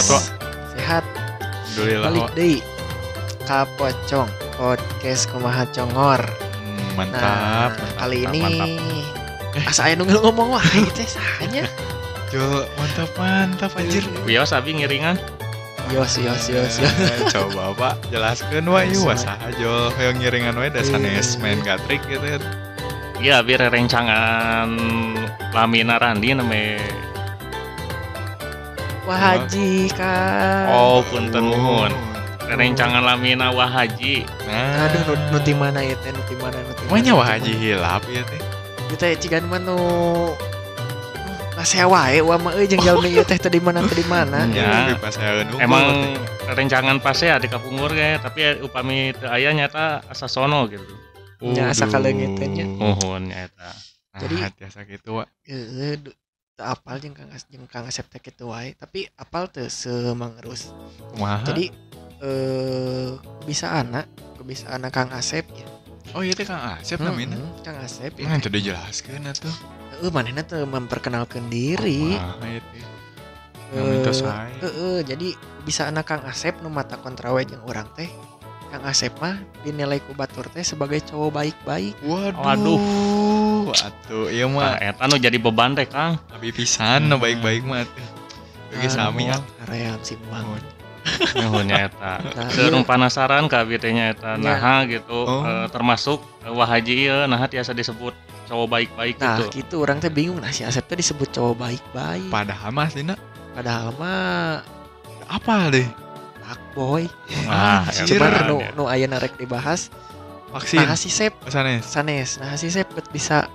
Sehat, Wak? Sehat. Alhamdulillah, Balik Wak. deui ka Pocong podcast kumaha congor. Hmm, mantap, Nah, mantap, kali mantap, ini mantap. asa aya nu ngomong wah itu sahanya. Jo, mantap, mantap anjir. Bios abi ngiringan. Yos yos yos. yos. Eh, Coba Pak jelaskeun wae ieu Jelaskeun. wasaha jo hoyong ngiringan wae da sanes Iya. main gatrik gitu. Iya abi rerencangan lamina randi name. Wah haji kan. Oh punten nuhun. Rerencangan lamina wahaji. Nah, Aduh nu, nu ti mana ieu teh nu ti mana nu ti mana. Namanya wah haji hilap ya teh. Ieu teh cigan mah nu Nasea wae wa mah euy jeung jalmi ieu teh teh di mana teh di mana. Ya. Pas. Emang rerencangan pase ya di kapungur ge, tapi upami teu aya nyata asa sono gitu. nya asa kaleungiteun nya. Mohon eta. jadi- biasa gitu Wak. Apal jeung Kang As jeung Kang Asep teh kitu wae, tapi apal teu semangerus. Jadi eh bisa anak, bisa anak Kang Asep ya. oh iya teh Kang Asep namanya. Hmm, Kang Asep ya. itu dijelaskeun atuh. Heeh, manehna memperkenalkan diri. Wah, ieu teh. Eh, Ngaminta saya. Heeh, jadi bisa anak Kang Asep nu mata kontrawe jeung urang teh. Kang Asep mah dinilai ku batur teh sebagai cowok baik-baik. Waduh. Waduh. Atuh, ieu Nah, mah eta nu jadi beban teh Kang. abi pisan no baik-baik mah teh. Bagi sami ya. Kaream si Bang. Nuhun nya eta. Nah, Keur ieu- penasaran ka abi teh nya eta Nya. naha gitu Oh. eh, termasuk eh, wahaji ieu naha tiasa disebut cowok baik-baik Nah, gitu. gitu orang teh bingung nah si Asep teh disebut cowok baik-baik. Padahal mah aslinya Padahal mah apa deh? Boy. Eta nu ya. nu aya narek dibahas. Vaksin. Nah, si Sep Pesanes. sanes. Nah, si Sep bet bisa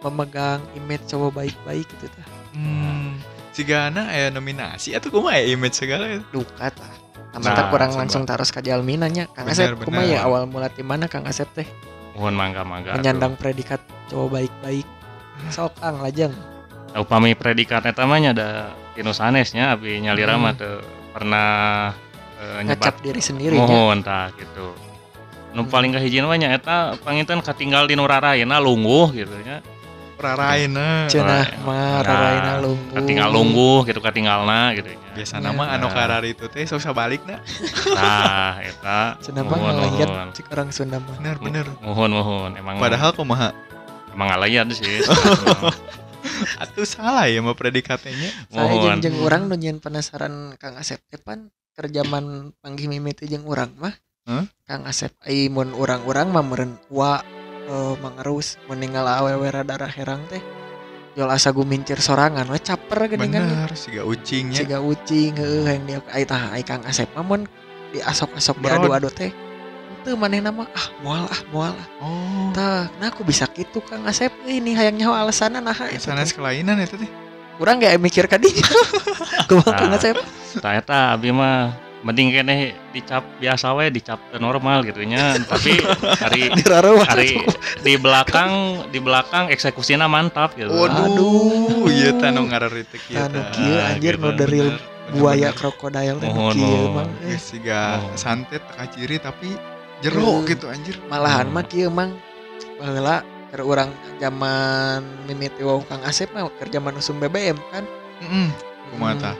memegang image cowok baik-baik gitu tah. Hmm. Sigana aya nominasi atau kumaha aya image segala ya? Dukat lah. Nah, Nah, kurang coba. langsung taros ka Jalmina nya. Kang Asep kumaha bener. ya awal mula ti mana Kang Asep teh Mohon mangga-mangga. menyandang predikat cowok baik-baik. Sok Kang lajeng. Upami predikat eta mah nya da tinu sanesnya abi nyalira Hmm. mah teu pernah nyebat Ngacap diri sendiri nya. mohon tah gitu. Nu Hmm. paling kahiji mah nya eta panginten katinggal di nu rarayana lungguh gitu nya. Raraina. Cenah Nah, mah raraina lungguh. Katinggal lungguh gitu katinggalna gitu nya. Biasa Ya. nama anu karar itu teh sok sabalik na. Tah eta Cenah mah mohon. cik orang Sunda mah. Bener bener. mohon mohon emang Padahal kumaha? emang ngalayan sih. Atuh salah ya mah predikatnya. Saya jeung urang nu penasaran Kang Asep teh pan kerjaman panggih mimiti jeung urang mah. Hah? Kang Asep ai mun urang-urang mah meureun wa eh, mangerus meninggal awewe rada herang teh. Jol asa gumincir sorangan we caper geuningan Bener, siga ucingnya. siga ucing heueuh yang dia ai tah ai Kang Asep mah mun diasok-asok diadu-adu teh. Teu manehna mah ah moal ah moal ah. Oh. Tah, nah aku bisa gitu Kang Asep ini hayang nyaho alasanna naha eta Sanes teh. kelainan itu teh. Urang gak mikir ka dinya. Kumaha Kang Nah. Tah eta abi mah mending kene dicap biasa we dicap normal gitu nya tapi hari hari di belakang di belakang eksekusinya mantap gitu. Waduh, iya teh nu ngararitek ieu Anu tah. kieu anjir gitu, nu Bener, buaya krokodil teh Mohon, kieu mang eh. Geus siga Oh. santet teka ciri tapi jero Eh. gitu anjir. Malahan Hmm. mah kieu mang baheula keur urang zaman mimiti wau Kang Asep mah keur zaman usum BBM kan. Heeh. Kumaha tah?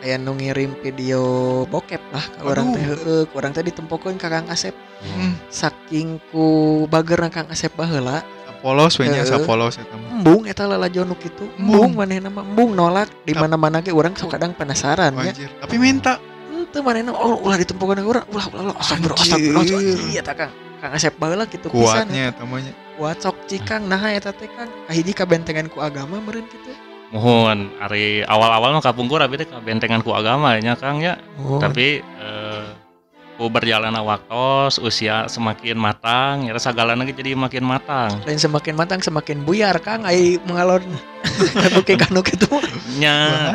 Aya nu ngirim video bokep lah ka urang teh heueuh, ku urang teh ditempokeun ka Kang Asep. Heeh. Saking ku bageurna Kang Asep baheula, Polos we nya Heeh. polos eta mah. embung eta lalajo nu kitu. Embung. Manehna mah embung nolak di mana-mana ge urang sok kadang penasaran ya. Tapi minta. Ente manehna oh ulah ditempokeun ka urang, ulah ulah ulah astagfirullah iya ta Kang. Kang Asep baheula kitu pisan. Kuatnya eta mah nya. Kuat sok cikang nah eta teh Kang. Kahiji kabentengan ku agama meureun kitu. Mohon hari awal-awal mah kapungkur abi teh kabentengan ku agama nya Kang ya. Oh. Tapi eh, ku berjalan waktu usia semakin matang ya segalana ge jadi makin matang. lain semakin matang semakin buyar Kang ai mengalon kanu ke kanu kitu. Nya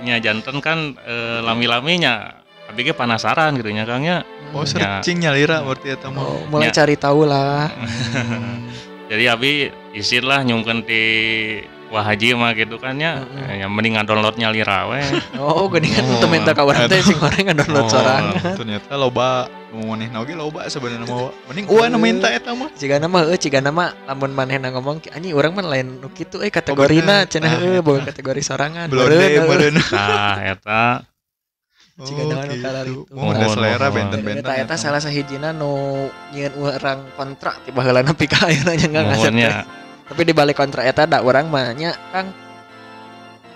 nya janten kan eh, lami-laminya abi ge penasaran gitu nya Kang ya. Oh, Ya. searching nyalira berarti eta mah. Oh, mulai Ya. cari tahu lah. Hmm. Jadi abi isin lah nyungkeun ti wah haji mah gitu kan ya Mm-mm. Eh, yang mending downloadnya lira we Oh, gini kan Oh, minta ka urang teh sing goreng download Oh. sorangan. ternyata loba mau maneh oge loba sebenarnya mau mending gua nu minta eta mah Cigana mah heuh cigana mah lamun manehna ngomong ki anjing urang mah lain nu kitu euy kategorina bener. cenah Ah, heuh eta. boga kategori sorangan. heuh. meureun nah eta Ciga dengan kalar itu. Oh, ada Mohon, selera mohon. benten-benten Eta eta salah sahijina nu nyieun urang kontrak tiba heula nepi ka ayeuna nya enggak ngasep. Tapi di balik kontrak eta da urang mah nya Kang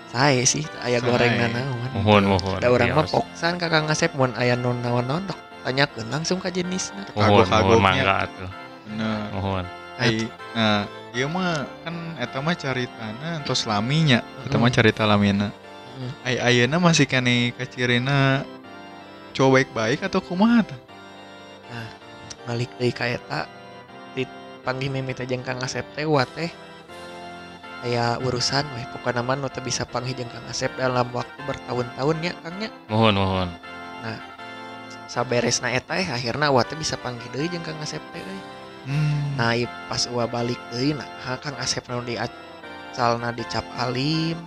sae sih teu aya Sae. gorengna naon. mohon mohon Da urang mah Bios. poksan ka Kang ngasep mun aya nu naon-naon dok tanyakeun langsung ka jenisna. mohon mohon mangga atuh bener mohon Ai, nah ieu mah kan eta mah caritana entos laminya eta mah carita lamina Ai ayeuna masih kene kacirina cowok baik-baik atau kumaha tah? balik deui ka eta dipanggih mimiti jeung Kang Asep teh wa teh aya urusan we pokokna mah nu teu bisa panggih jeung Kang Asep dalam waktu bertahun-tahun ya Kang nya. Mohon mohon. Saberesna eta eh akhirna wa teh bisa panggih deui jeung Kang Asep teh euy Hmm. nah pas wa balik deui nah Kang Asep nu di acalna dicap alim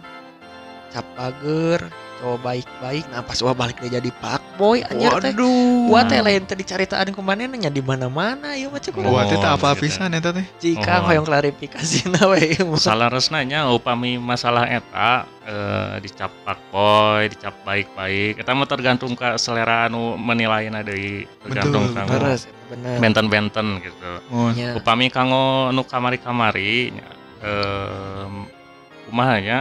cap bager cowok baik-baik nah pas wa balik dia jadi pak boy anjir teh Waduh. Gua teh lain teh dicaritaan ku manehna nya di mana-mana ieu mah cek Oh, Wah, teh tak apa gitu. pisan eta teh. Jika Oh. hoyong klarifikasi na we mah. salah resnanya upami masalah eta eh, dicap boy dicap baik-baik eta mah tergantung ke selera anu menilainya deui tergantung Betul, kanggo Terus eta bener. benten-benten gitu Mohon. Nya. upami kanggo nu kamari-kamari em, kumaha nya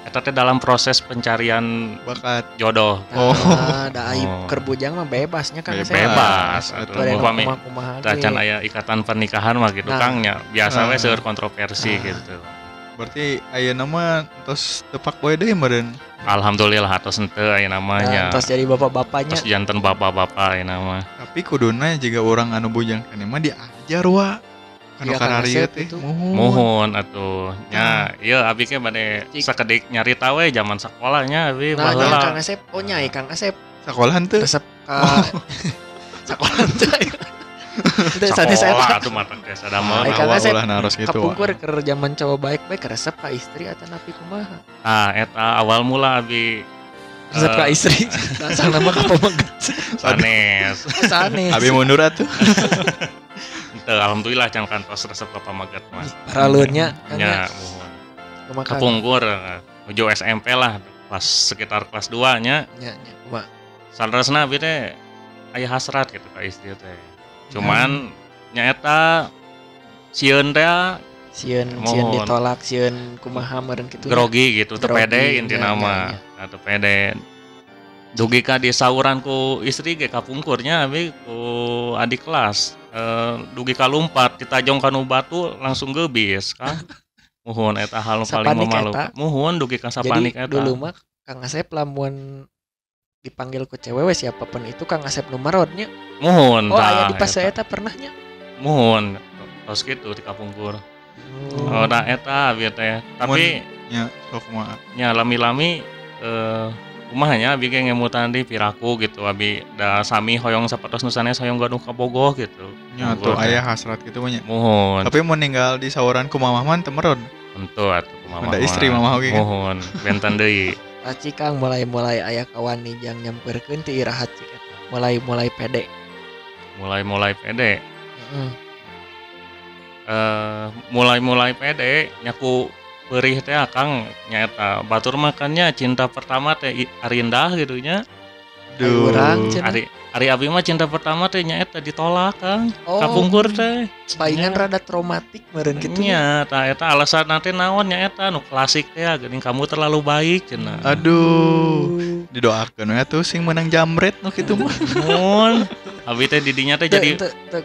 eta teh dalam proses pencarian Bakat. jodoh Oh. Nah, da aib Oh. keur bujang mah bebasnya kan Bebas. saya. bebas Atuh. Ada tacan aya ikatan pernikahan mah gitu Nah. Kang nya biasa we Nah. seueur kontroversi Nah. gitu Berarti ayeuna mah tos tepak boy deui meureun. alhamdulillah atos henteu aya Nah, namanya terus jadi bapak-bapaknya terus jantan bapak-bapak aya nama Tapi kuduna jika orang anu bujang kene mah diajar wa. Anu Iya, kararieu teh. itu. Mohon. mohon atuh nya ieu abi ke bade sakedik nyari tahu we zaman sekolahnya abi Nah, nya baheula Kang Asep, oh nyai Kang Asep Sekolahan teu. resep ka sekolah teh. Teu sanes sekolah eta. atuh mata geus ada mah Ai, Kang Awal Asep, ulah naros gitu. Kapungkur keur zaman cowok baik-baik resep ka istri atau napi kumaha? nah eta awal mula abi Resep ka Eh. istri. Dasar nama ka pemegat. sanes Sanes. Abi mundur atuh. Teu, alhamdulillah can kantos resep ka pamagat mah Paralunnya kan nya mohon kumaha Kang? kapungkur eh, menuju SMP lah pas sekitar kelas 2 nya Nya nya kumaha? Sanresna abi teh aya hasrat gitu ka istri teh. Cuman nyaeta sieun teh Sieun sieun ditolak, sieun kumaha meureun kitu. grogi gitu teu Grogi, pede intina mah. nya, Nah, teu pede. Dugi ka di sauran ku istri ge kapungkurnya abi ku adik kelas. Eh, dugi ka lumpat ditajong ka nu batu langsung gebis kan. Muhun eta hal paling Sapanik memalu. eta? Muhun dugi ka sapanik eta. dulu mah Kang Asep lamun dipanggil ku cewek we siapa pun itu Kang Asep numerodnya. Muhun Oh, tah, aya di pas eta. pernahnya. Muhun. Tos gitu di kapungkur. Oh, nah eta abi teh. Tapi Ya, sok nya lami-lami eh kumahanya abi ge ngemutan di piraku gitu abi da sami hoyong sapatos nusanes hoyong gaduh ka Bogoh gitu. Ya Bogoh tuh teh. aya hasrat gitu banyak. Muhun. Tapi mau ninggal di sauran ku mamah man teu meron. Tentu atuh kumaha. Ada istri mamah oge kan. Muhun. Benten deui. Paci Kang mulai-mulai aya kawan nijang nyamperkeun ti irahat cik. Mulai-mulai pede. Mulai-mulai pede. Heeh. Eh mulai-mulai pede nyaku perih teh Kang nyaeta batur makannya cinta pertama teh Arindah gitu nya. Ayo urang cenah. Ari Ari abi mah cinta pertama teh nyaeta ditolak Kang. Oh, Kapungkur teh. palingan rada traumatik meureun kitu. Nya, tah eta alasan nanti naon nya eta nu klasik teh geuning kamu terlalu baik cenah. Aduh. Didoakeun we tuh sing menang jamret nu kitu mah. Mun abi teh didinya teh Jadi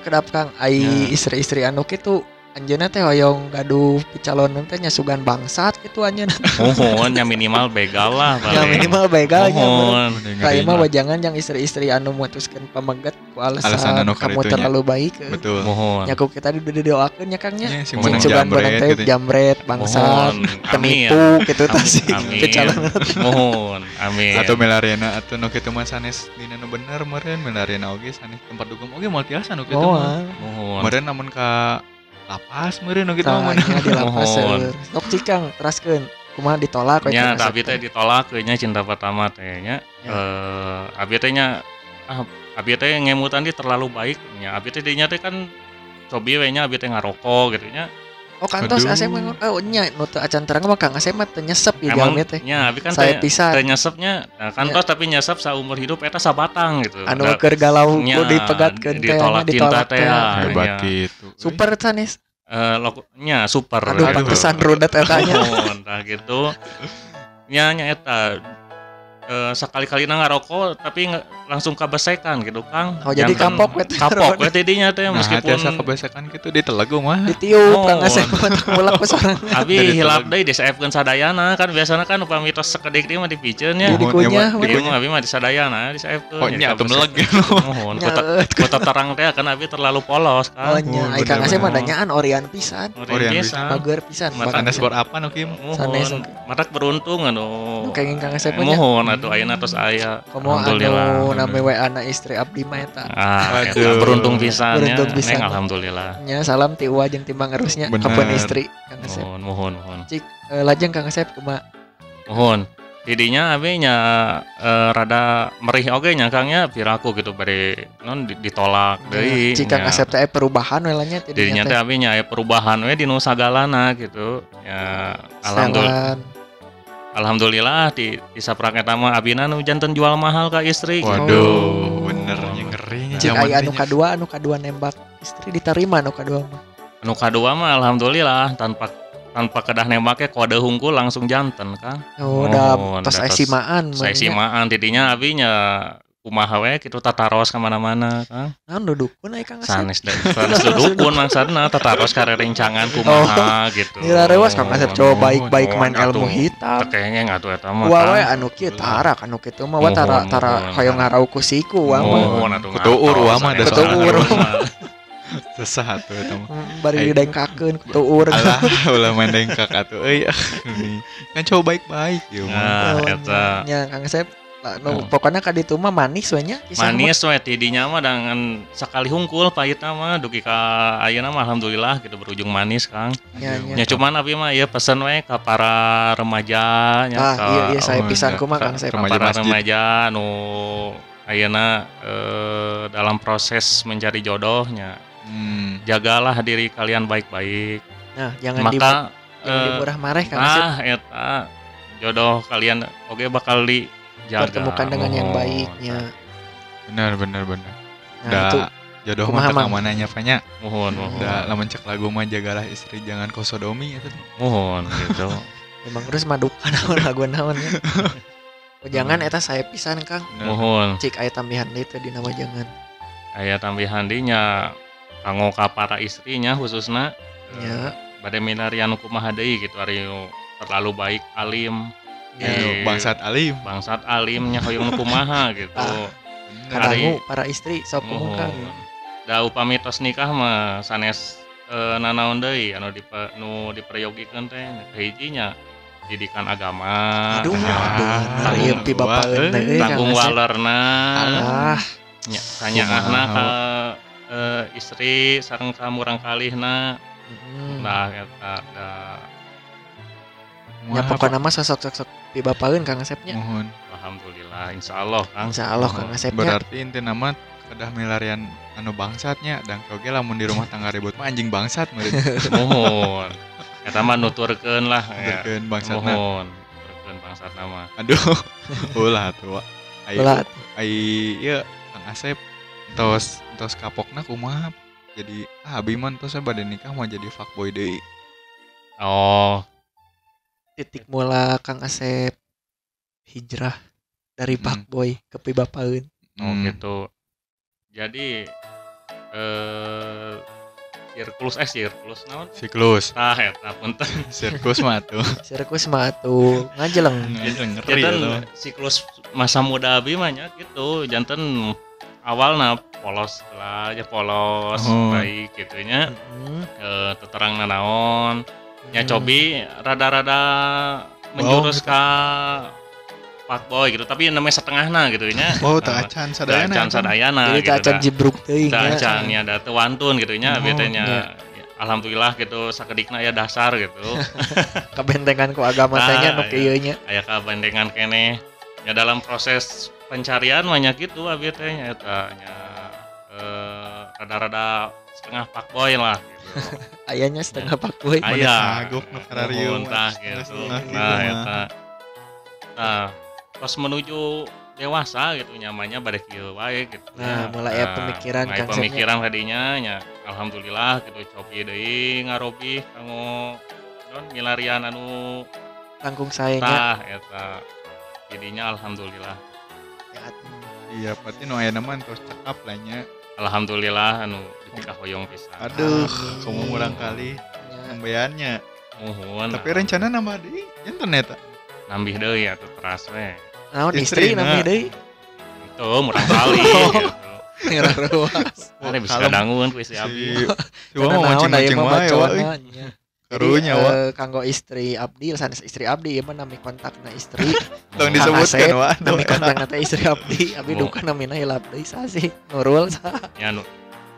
kedap Kang ai Ya. istri-istri anu kitu anjeunna teh hoyong gaduh picalonan teh nya sugan bangsat kitu anjeunna. mohon nya minimal begal lah Ya minimal begal nya. Mohon. Kayak mah wajangan yang istri-istri anu memutuskan pamegat ku alasan, Alasan anu kamu terlalu baik. Betul. Mohon. Nyaku kita di didoakeun nya Kang nya. Ya, menang sugan jamret bonang teh gitu. jamret bangsat. Penipu gitu tah Amin. sih Amin. picalonan. Mohon. Amin. Atau melarena atau nu kitu mah sanes dina nu bener meureun melarena oge sanes tempat dugem oge moal tiasa nu kitu mah. ah. Mohon. Meureun namun ka lapas meureun nu kitu mah. tanya di lapas sok cikang teraskeun kumaha ditolak we nya Kang tapi teh. ditolak nya cinta pertama teh nya. Ya. eh abi teh nya ah abi teh ngemutan dia terlalu baik nya. Abi teh dinya teh kan cobi we nya abi teh ngarokok gitu nya oh kantos Aduh. Asep mah oh nya nu teu acan terang mah Kang Asep mah teu nyesep di emang teh nya abi kan saya teh pisan teh nyesepnya nah, kantos tapi nyesep saumur hidup eta sabatang gitu. Anu keur galau nya, ku dipegatkeun teh ditolak ditolak cinta teh, teh. ya. hebat Nya. gitu. Super sanis eh lo nya super. Aduh pantesan rudet etanya Mohon, nah gitu. Nya nya eta eh, sekali-kali na ngarokok tapi nge- langsung kabesekan gitu Kang Oh, jadi Jantan- kapok we kapok we tidinya teh nah meskipun biasa kebiasaan gitu di telegu mah ditiup Kang Mohon. Asep mulak ku sorang Abi Dari hilap telegu. deui disayapkeun sadayana kan biasana kan upami tos sekedik dia mah dipiceun nya Jadi Mohon, kunyah, ya, mah. Ieu mah abi mah disadayana disayapkeun Oh, nya atuh kabesekan. meleg. Mohon ku terang teh kan abi terlalu polos Oh kan nya, Oh, ai Kang Asep mah danyaan orian pisan. Orian pisan. Bager pisan. Mata Kang Asep. skor apa nu Kim Sanes. Mohon, matak beruntung anu. Nu kenging Kang Asep mah nya. Mohon atuh ayeuna tos aya. Komo anu name we anak istri abdi mah eta. Ah, eta Aduh. beruntung pisan ya. Beruntung pisan. Alhamdulillah. Nya salam ti Uwa jeung timbang erusnya Bener. kapan istri Kang Asep. Mohon, mohon, mohon. Cik eh, lajeng Kang Asep kumaha? Mohon. Didinya abi nya eh, rada merih oge nya Kang nya piraku gitu bari non di- ditolak deui. Cik Kang nya. Asep teh perubahan we nya Didinya teh abi nya aya perubahan we di nu sagalana gitu. Ya alhamdulillah. Alhamdulillah di di saprak eta mah abina nu janten jual mahal ka istri. waduh bener nya ngerinya Cik zaman aya anu kadua anu kadua nembak istri diterima anu kadua mah. Anu kadua mah alhamdulillah tanpa tanpa kedah nembaknya kode hungkul langsung janten kan. Oh, Oh, udah tos aya tos- simaan Saya mah nya. simaan tidinya abinya kumaha we kitu tataros ka mana-mana kan. Naon dudukun ai Kang Asep? Sanes deh. Sanes dudukun maksudna tataros ka rencangan kumaha gitu. Ngira rewas Kang Asep coba baik-baik Mohon main ilmu atuh. hitam. Tekengeng atuh eta mah. Kang. anu kieu tara anu kitu mah wa tara tara hoyong ngarau ku siku wa mah. Atuh ngatos, wah mah sanes dasar Kutuur. mah. susah tuh eta mah Hmm, Bari Ai. didengkakeun ku tuur. alah ulah main dengkak atuh euy kan coba baik-baik ya mah Nah, Oh, eta nya Kang Asep nu Oh. pokoknya ka ditu mah manis we nya kisah mah. manis we tidinya mah dengan sekali hungkul pahitna mah dugi ka ayeuna mah alhamdulillah gitu berujung manis Kang. Nya nya. Ya cuman abi mah ya pesen we ka para remaja nya Ah, ka iya iya saya pisan ku mah ka- Kang ka Remaja para masjid. remaja nu ayeuna eh, dalam proses mencari jodohnya. hmm. Jagalah diri kalian baik-baik. Nah, jangan di Maka jangan eh, dimurah mareh Kang ah eta jodoh kalian oke bakal dijaga. Pertemukan dengan yang Mohon. baiknya. benar benar benar Nah, da itu jodoh mah mananya Fanya Mohon, mohon. da lamun cek lagu mah jagalah istri jangan kosodomi eta Mohon gitu. memang terus madukan naon lagu naon ya. Oh, jangan eta saya pisan Kang. Bener. Mohon. Cik aya tambahan deui teh di nama jangan. aya tambahan dinya kanggo ka para istrinya khususnya Ya. bade milarian kumaha deui gitu ari terlalu baik alim Ya, di bangsat alim. Bangsat alimnya hoyong kumaha gitu. Ah. Kadangu para istri sok Mohon. Kang. da upami tos nikah mah sanes eh, nanaon deui anu dipe, nu diperyogikeun teh hijinya didikan agama. Aduh, aduh, tanggung eh, euy Kang tanggung Asep. walerna. Ah, nya tanyaahna Kumaha. ka eh, istri sareng ka murang kalihna nah eta Ya pokoknya mah sosok-sosok pi bapaeun Kang Asepnya. mohon. Alhamdulillah insyaallah Kang. Insya Allah Kang Asepnya. berarti inti nama kedah milarian anu bangsatnya dan oge lamun di rumah tangga ribut mah anjing bangsat meureun. Mohon. Eta mah nuturkeun lah ya. Berkeun bangsatna. Mohon. Nuturkeun bangsat nama aduh. Ulah tuh ai Ulah. ai ieu Kang Asep tos tos kapokna kumaha? Jadi ah abi mah tos bade nikah mau jadi fuckboy deui. Oh Titik mula Kang Asep hijrah dari Mm. Boy ke pi bapaeun. oh Hmm. gitu jadi eh sirkulus eh sirkulus naon siklus tah eta punten sirkus mah tuh Sirkus mah atuh ngajeleng. ngeri ya tuh jantan siklus masa muda abi mah nya gitu jantan awalna polos lah aja polos Oh. baik gitu nya Mm. eh teterang nanaon nya Hmm. cobi rada-rada menjurus gitu. ka fuckboy gitu tapi namanya setengahna gitu nya oh tak Eh, acan da sadayana acan sadayana Jadi gitu tak acan da. jibruk teuing nya. acan nya da teu wantun gitu nya Oh, abdi teh nya iya. ya, alhamdulillah gitu sakedikna ya dasar gitu kebentengan ku agama teh nya Ah, nu kieu nya aya kabandengan kene ya dalam proses pencarian banyak gitu abi teh nya eta nya eh, rada-rada setengah fuckboy lah gitu ayahnya setengah pakboy Mana aya sagok nu kararium, muntah setengah- gitu. Nah eta nah pas menuju dewasa gitu nyamannya pada kieu wae gitu. Nah, mulai aya pemikiran mulai pemikiran tadinya nya alhamdulillah gitu cobi deui ngarobi kanggo non milarian anu tanggung saya nya tah. Eta jadinya alhamdulillah. Ya, iya berarti nu aya nama tos cakap lah nya alhamdulillah anu dipikah hoyong pisan. Aduh kamu murang kali nya. nembeannya muhun tapi rencana nama di internet nambih deui atuh teras we. Naon Istri, istri nah. namanya deui? Itu murang kali gitu. Ngira ruas. Ada bisa dangun ku si si Abi. Wah mau mancing-mancing wae. Karunya wa eh, kanggo istri Abdi sanes istri Abdi ieu mah nami kontakna istri. Tong Kang disebutkan Asep, wa nami kontakna teh istri Abdi. Abdi Oh. duka namina hilap deui sasi nurul sa. Ya nu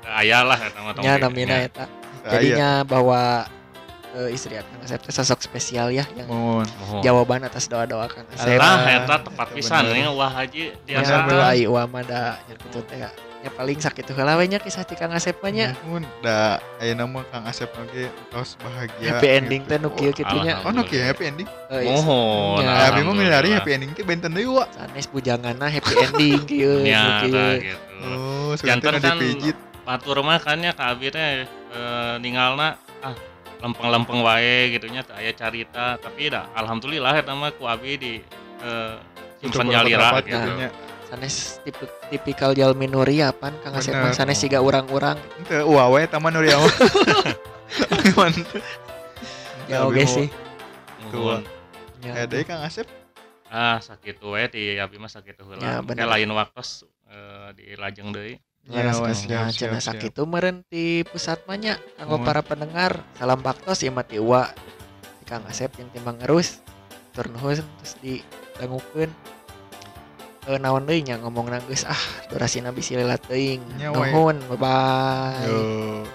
aya lah eta mah tong nya di- namina nya. eta. Jadinya bahwa eh, istri Kang Asep teh sosok spesial ya yang mohon. Jawaban atas doa-doa Kang Asep Alah. eta tepat Eta pisan nya wah haji Ya, biasa. doa ai uamada nya kitu teh ya. Paling sakit heula we nya kisah ti Kang Asep mah nya. mohon da aya nama Kang Asep oge tos bahagia Happy ending gitu. teh nu kieu kitu nya. oh kieu happy ending Mohon. Ya, ya abi mah milari happy ending teh benten deui wa sanes bujanganna happy ending kieu nu nya kieu. gitu oh Jantan kan dipijit batur mah kan ya ka Abi teh eh, ninggalna ah lempeng-lempeng wae gitu nya teu aya carita tapi dah alhamdulillah eta mah ku Abi di eh, simpen Untuk nyalira rapat gitu. Sanes tipe, tipikal jalmi nuriapan Kang Asep mah sanes siga urang-urang. Ente wah we taman nu riaw. Mantap. Ya oge sih. Nuhun. Ya, Eh deui Kang Asep. ah sakitu we ti Abi mah sakitu heula Ya, lain waktu eh, di lajeng deui Ya, Ya, wes, cenah siap, siap, cenah siap. sakitu meureun ti pusat mah nya kanggo Mohon. para pendengar. Salam baktos ieu mah ti Uwa. Kang Asep yang timbang ngerus. Tur nuhun terus didangukeun. Eh naon deui nya ngomongna geus ah durasina bisi lelat teuing. Nuhun, bye bye. Yo.